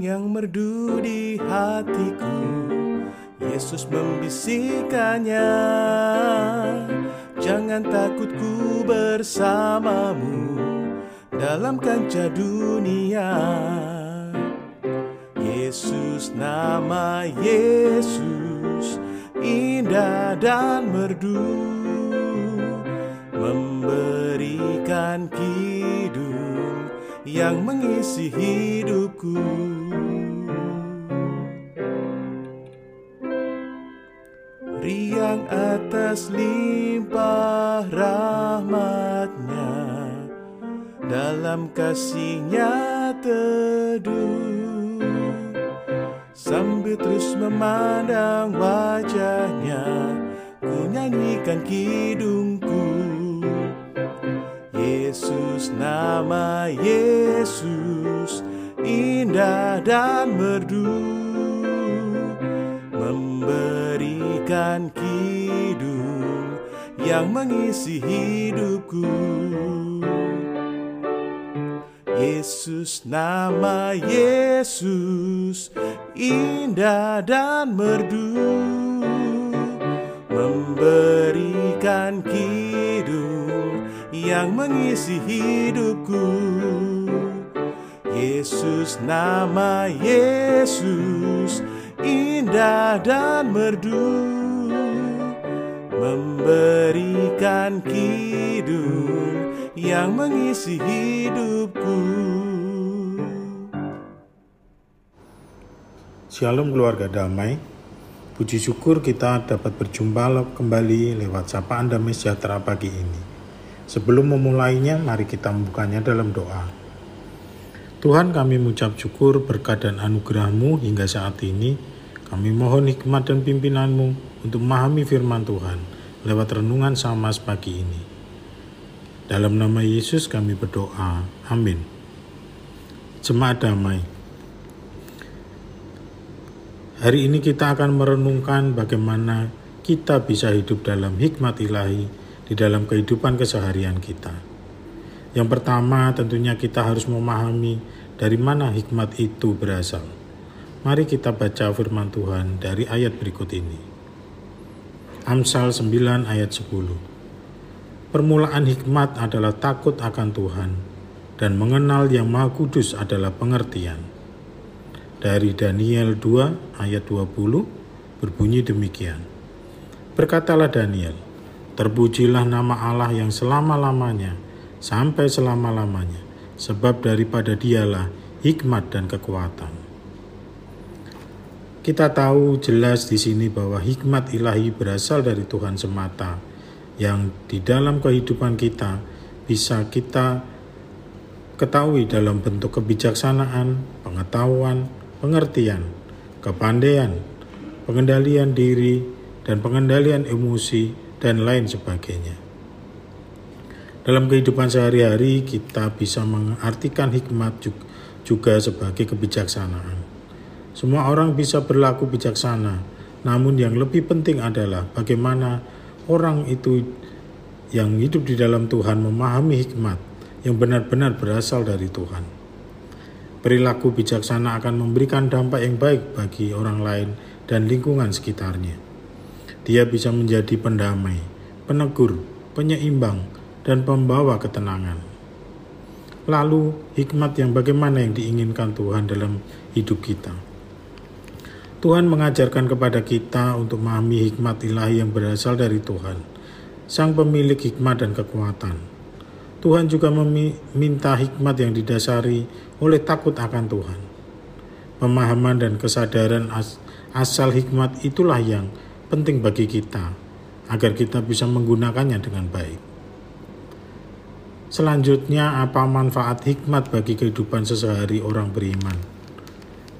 merdu di hatiku. Yesus membisikkannya. Jangan takut ku bersamamu Dalam kancah dunia. Yesus nama Yesus Indah dan merdu Memberikan kidung Yang mengisi hidupku Riang atas limpah rahmatnya Dalam kasihnya teduh. Sambil terus memandang wajahnya Ku nyanyikan kidungku Yesus nama Yesus Indah dan merdu Memberikan kidung Yang mengisi hidupku. Yesus nama Yesus indah dan merdu. Memberikan kidung yang mengisi hidupku. Yesus nama Yesus indah dan merdu memberikan kidung yang mengisi hidupku. Shalom keluarga damai. Puji syukur kita dapat berjumpa kembali lewat sapaan damai sejahtera pagi ini. Sebelum memulainya, mari kita membukanya dalam doa. Tuhan kami mengucap syukur berkat dan anugerahmu hingga saat ini. Kami mohon hikmat dan pimpinanmu untuk memahami firman Tuhan lewat renungan sama pagi ini. Dalam nama Yesus kami berdoa. Amin. Jemaat damai. Hari ini kita akan merenungkan bagaimana kita bisa hidup dalam hikmat ilahi di dalam kehidupan keseharian kita. Yang pertama, tentunya kita harus memahami dari mana hikmat itu berasal. Mari kita baca firman Tuhan dari ayat berikut ini. Amsal 9 ayat 10. Permulaan hikmat adalah takut akan Tuhan dan mengenal yang Maha Kudus adalah pengertian dari Daniel 2 ayat 20 berbunyi demikian. Berkatalah Daniel, terpujilah nama Allah yang selama-lamanya sampai selama-lamanya, sebab daripada dialah hikmat dan kekuatan. Kita tahu jelas di sini bahwa hikmat ilahi berasal dari Tuhan semata, yang di dalam kehidupan kita bisa kita ketahui dalam bentuk kebijaksanaan, pengetahuan, pengertian, kepandaian, pengendalian diri, dan pengendalian emosi, dan lain sebagainya. Dalam kehidupan sehari-hari, kita bisa mengartikan hikmat juga sebagai kebijaksanaan. Semua orang bisa berlaku bijaksana, namun yang lebih penting adalah bagaimana orang itu yang hidup di dalam Tuhan memahami hikmat yang benar-benar berasal dari Tuhan. Perilaku bijaksana akan memberikan dampak yang baik bagi orang lain dan lingkungan sekitarnya. Dia bisa menjadi pendamai, penegur, penyeimbang, dan pembawa ketenangan. Lalu, hikmat yang bagaimana yang diinginkan Tuhan dalam hidup kita? Tuhan mengajarkan kepada kita untuk memahami hikmat ilahi yang berasal dari Tuhan, Sang Pemilik hikmat dan kekuatan Tuhan juga meminta hikmat yang didasari oleh takut akan Tuhan. Pemahaman dan kesadaran as asal hikmat itulah yang penting bagi kita agar kita bisa menggunakannya dengan baik. Selanjutnya, apa manfaat hikmat bagi kehidupan sesehari orang beriman?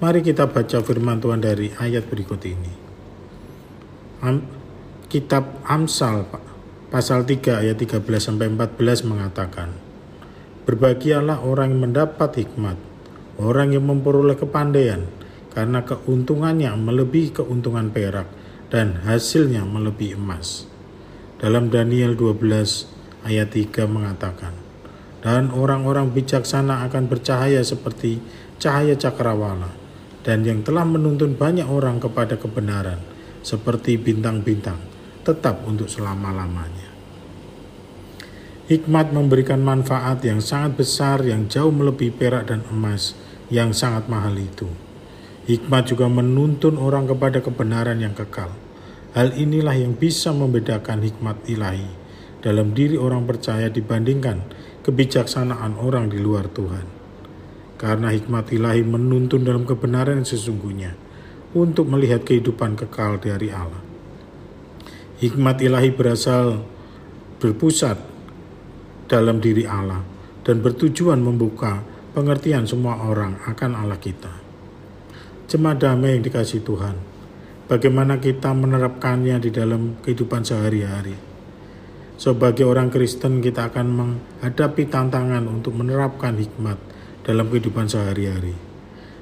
Mari kita baca firman Tuhan dari ayat berikut ini. Am Kitab Amsal Pasal 3 ayat 13 sampai 14 mengatakan, Berbahagialah orang yang mendapat hikmat, orang yang memperoleh kepandaian, karena keuntungannya melebihi keuntungan perak dan hasilnya melebihi emas. Dalam Daniel 12 ayat 3 mengatakan, Dan orang-orang bijaksana akan bercahaya seperti cahaya cakrawala, dan yang telah menuntun banyak orang kepada kebenaran, seperti bintang-bintang, tetap untuk selama-lamanya. Hikmat memberikan manfaat yang sangat besar yang jauh melebihi perak dan emas yang sangat mahal itu. Hikmat juga menuntun orang kepada kebenaran yang kekal. Hal inilah yang bisa membedakan hikmat ilahi dalam diri orang percaya dibandingkan kebijaksanaan orang di luar Tuhan karena hikmat ilahi menuntun dalam kebenaran yang sesungguhnya untuk melihat kehidupan kekal dari Allah. Hikmat ilahi berasal berpusat dalam diri Allah dan bertujuan membuka pengertian semua orang akan Allah kita. Jemaat damai yang dikasih Tuhan, bagaimana kita menerapkannya di dalam kehidupan sehari-hari. Sebagai orang Kristen kita akan menghadapi tantangan untuk menerapkan hikmat dalam kehidupan sehari-hari.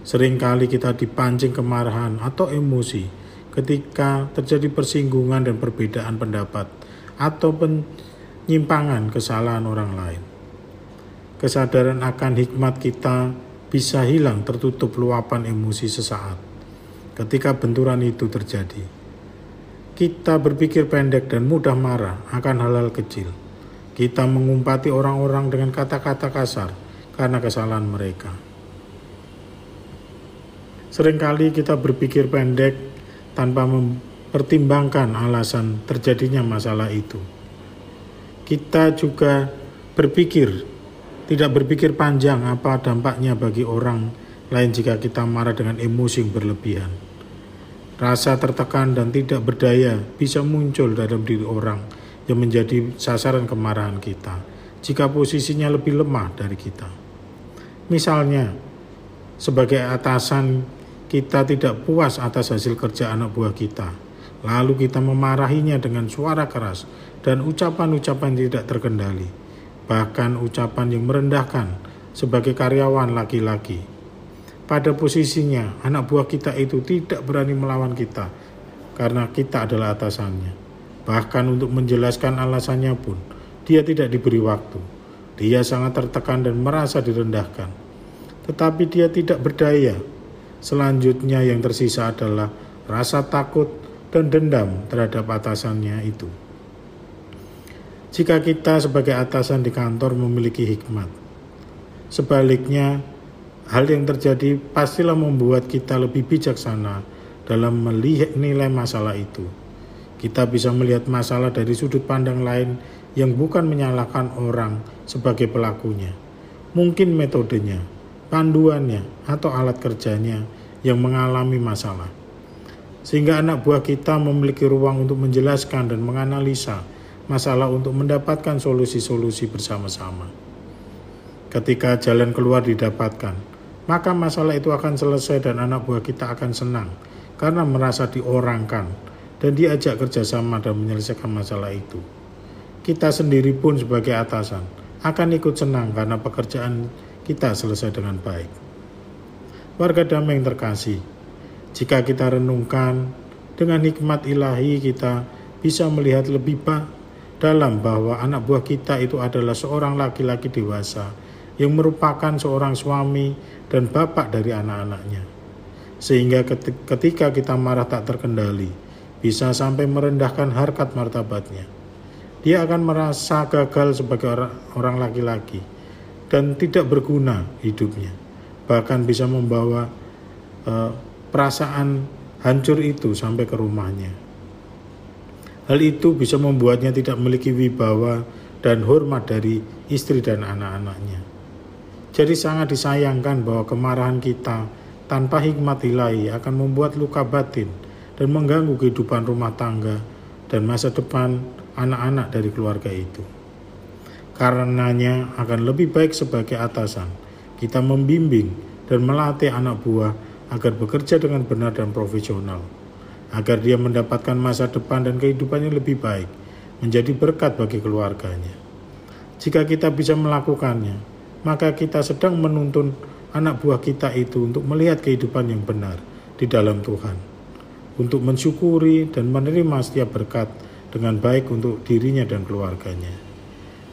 Seringkali kita dipancing kemarahan atau emosi ketika terjadi persinggungan dan perbedaan pendapat atau penyimpangan kesalahan orang lain. Kesadaran akan hikmat kita bisa hilang tertutup luapan emosi sesaat ketika benturan itu terjadi. Kita berpikir pendek dan mudah marah akan hal-hal kecil. Kita mengumpati orang-orang dengan kata-kata kasar karena kesalahan mereka. Seringkali kita berpikir pendek tanpa mempertimbangkan alasan terjadinya masalah itu. Kita juga berpikir, tidak berpikir panjang apa dampaknya bagi orang lain jika kita marah dengan emosi yang berlebihan. Rasa tertekan dan tidak berdaya bisa muncul dalam diri orang yang menjadi sasaran kemarahan kita jika posisinya lebih lemah dari kita. Misalnya, sebagai atasan kita tidak puas atas hasil kerja anak buah kita, lalu kita memarahinya dengan suara keras dan ucapan-ucapan tidak terkendali, bahkan ucapan yang merendahkan sebagai karyawan laki-laki. Pada posisinya, anak buah kita itu tidak berani melawan kita karena kita adalah atasannya. Bahkan untuk menjelaskan alasannya pun, dia tidak diberi waktu. Dia sangat tertekan dan merasa direndahkan. Tetapi dia tidak berdaya. Selanjutnya yang tersisa adalah rasa takut dan dendam terhadap atasannya itu. Jika kita sebagai atasan di kantor memiliki hikmat, sebaliknya hal yang terjadi pastilah membuat kita lebih bijaksana dalam melihat nilai masalah itu. Kita bisa melihat masalah dari sudut pandang lain yang bukan menyalahkan orang sebagai pelakunya. Mungkin metodenya, panduannya, atau alat kerjanya yang mengalami masalah. Sehingga anak buah kita memiliki ruang untuk menjelaskan dan menganalisa masalah untuk mendapatkan solusi-solusi bersama-sama. Ketika jalan keluar didapatkan, maka masalah itu akan selesai dan anak buah kita akan senang karena merasa diorangkan dan diajak kerjasama dan menyelesaikan masalah itu kita sendiri pun sebagai atasan akan ikut senang karena pekerjaan kita selesai dengan baik. Warga damai yang terkasih, jika kita renungkan dengan hikmat ilahi kita bisa melihat lebih ba dalam bahwa anak buah kita itu adalah seorang laki-laki dewasa yang merupakan seorang suami dan bapak dari anak-anaknya. Sehingga ketika kita marah tak terkendali, bisa sampai merendahkan harkat martabatnya dia akan merasa gagal sebagai orang laki-laki dan tidak berguna hidupnya. Bahkan bisa membawa uh, perasaan hancur itu sampai ke rumahnya. Hal itu bisa membuatnya tidak memiliki wibawa dan hormat dari istri dan anak-anaknya. Jadi sangat disayangkan bahwa kemarahan kita tanpa hikmat ilahi akan membuat luka batin dan mengganggu kehidupan rumah tangga dan masa depan anak-anak dari keluarga itu. Karenanya akan lebih baik sebagai atasan kita membimbing dan melatih anak buah agar bekerja dengan benar dan profesional, agar dia mendapatkan masa depan dan kehidupan yang lebih baik, menjadi berkat bagi keluarganya. Jika kita bisa melakukannya, maka kita sedang menuntun anak buah kita itu untuk melihat kehidupan yang benar di dalam Tuhan, untuk mensyukuri dan menerima setiap berkat dengan baik untuk dirinya dan keluarganya.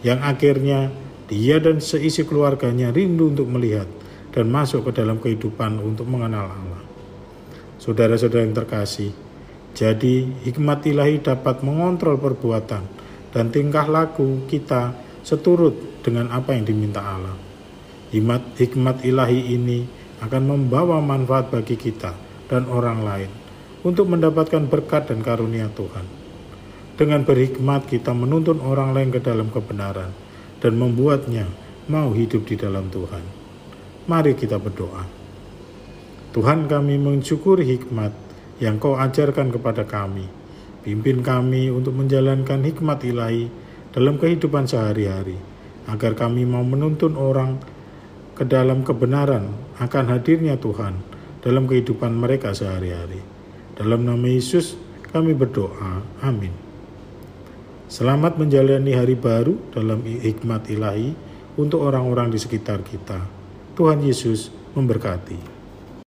Yang akhirnya dia dan seisi keluarganya rindu untuk melihat dan masuk ke dalam kehidupan untuk mengenal Allah. Saudara-saudara yang terkasih, jadi hikmat ilahi dapat mengontrol perbuatan dan tingkah laku kita seturut dengan apa yang diminta Allah. Hikmat, ilahi ini akan membawa manfaat bagi kita dan orang lain untuk mendapatkan berkat dan karunia Tuhan. Dengan berhikmat kita menuntun orang lain ke dalam kebenaran dan membuatnya mau hidup di dalam Tuhan. Mari kita berdoa. Tuhan kami mensyukuri hikmat yang kau ajarkan kepada kami. Pimpin kami untuk menjalankan hikmat ilahi dalam kehidupan sehari-hari, agar kami mau menuntun orang ke dalam kebenaran akan hadirnya Tuhan dalam kehidupan mereka sehari-hari. Dalam nama Yesus kami berdoa. Amin. Selamat menjalani hari baru dalam hikmat ilahi untuk orang-orang di sekitar kita. Tuhan Yesus memberkati.